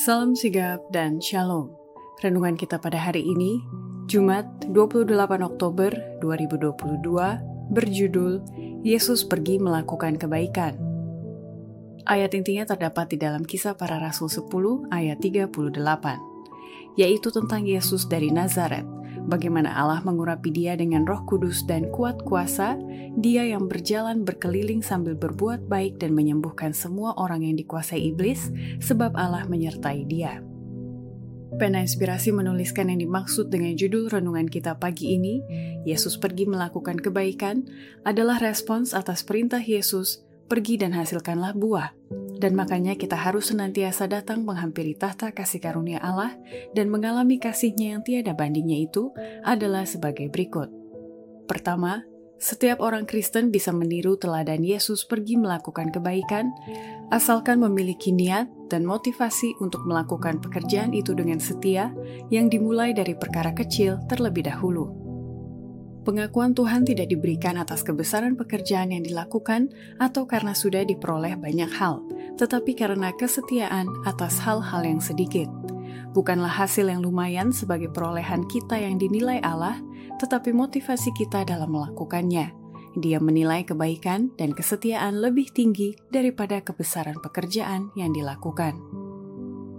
Salam sigap dan shalom. Renungan kita pada hari ini, Jumat 28 Oktober 2022, berjudul Yesus pergi melakukan kebaikan. Ayat intinya terdapat di dalam kisah para rasul 10 ayat 38, yaitu tentang Yesus dari Nazaret, bagaimana Allah mengurapi dia dengan roh kudus dan kuat kuasa, dia yang berjalan berkeliling sambil berbuat baik dan menyembuhkan semua orang yang dikuasai iblis, sebab Allah menyertai dia. Pena Inspirasi menuliskan yang dimaksud dengan judul renungan kita pagi ini, Yesus pergi melakukan kebaikan, adalah respons atas perintah Yesus, pergi dan hasilkanlah buah. Dan makanya kita harus senantiasa datang menghampiri tahta kasih karunia Allah dan mengalami kasihnya yang tiada bandingnya itu adalah sebagai berikut. Pertama, setiap orang Kristen bisa meniru teladan Yesus pergi melakukan kebaikan, asalkan memiliki niat dan motivasi untuk melakukan pekerjaan itu dengan setia yang dimulai dari perkara kecil terlebih dahulu. Pengakuan Tuhan tidak diberikan atas kebesaran pekerjaan yang dilakukan atau karena sudah diperoleh banyak hal, tetapi karena kesetiaan atas hal-hal yang sedikit. Bukanlah hasil yang lumayan sebagai perolehan kita yang dinilai Allah, tetapi motivasi kita dalam melakukannya. Dia menilai kebaikan dan kesetiaan lebih tinggi daripada kebesaran pekerjaan yang dilakukan.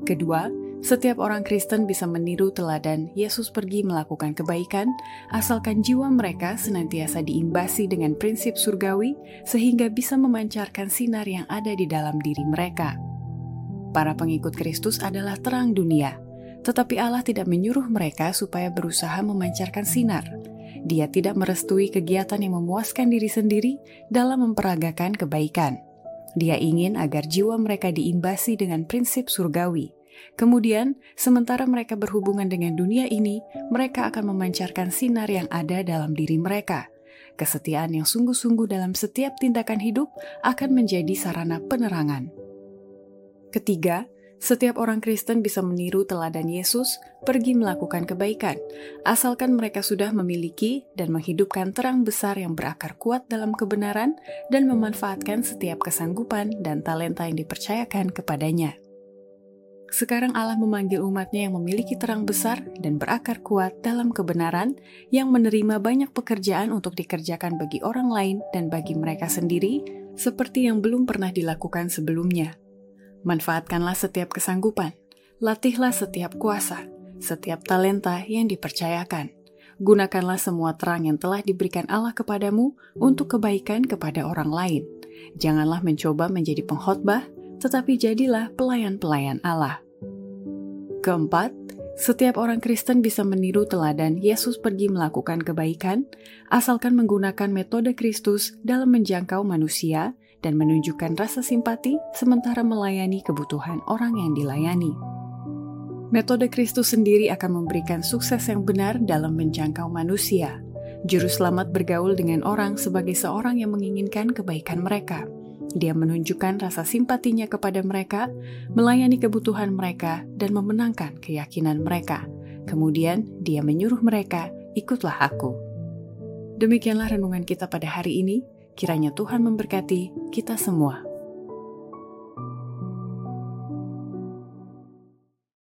Kedua, setiap orang Kristen bisa meniru teladan Yesus pergi melakukan kebaikan, asalkan jiwa mereka senantiasa diimbasi dengan prinsip surgawi, sehingga bisa memancarkan sinar yang ada di dalam diri mereka. Para pengikut Kristus adalah terang dunia, tetapi Allah tidak menyuruh mereka supaya berusaha memancarkan sinar. Dia tidak merestui kegiatan yang memuaskan diri sendiri dalam memperagakan kebaikan. Dia ingin agar jiwa mereka diimbasi dengan prinsip surgawi Kemudian, sementara mereka berhubungan dengan dunia ini, mereka akan memancarkan sinar yang ada dalam diri mereka. Kesetiaan yang sungguh-sungguh dalam setiap tindakan hidup akan menjadi sarana penerangan. Ketiga, setiap orang Kristen bisa meniru teladan Yesus pergi melakukan kebaikan, asalkan mereka sudah memiliki dan menghidupkan terang besar yang berakar kuat dalam kebenaran dan memanfaatkan setiap kesanggupan dan talenta yang dipercayakan kepadanya. Sekarang Allah memanggil umatnya yang memiliki terang besar dan berakar kuat dalam kebenaran, yang menerima banyak pekerjaan untuk dikerjakan bagi orang lain dan bagi mereka sendiri, seperti yang belum pernah dilakukan sebelumnya. Manfaatkanlah setiap kesanggupan, latihlah setiap kuasa, setiap talenta yang dipercayakan. Gunakanlah semua terang yang telah diberikan Allah kepadamu untuk kebaikan kepada orang lain. Janganlah mencoba menjadi pengkhotbah, tetapi jadilah pelayan-pelayan Allah. Keempat, setiap orang Kristen bisa meniru teladan Yesus pergi melakukan kebaikan, asalkan menggunakan metode Kristus dalam menjangkau manusia dan menunjukkan rasa simpati sementara melayani kebutuhan orang yang dilayani. Metode Kristus sendiri akan memberikan sukses yang benar dalam menjangkau manusia. Juru selamat bergaul dengan orang sebagai seorang yang menginginkan kebaikan mereka – dia menunjukkan rasa simpatinya kepada mereka, melayani kebutuhan mereka, dan memenangkan keyakinan mereka. Kemudian dia menyuruh mereka, "Ikutlah Aku." Demikianlah renungan kita pada hari ini. Kiranya Tuhan memberkati kita semua.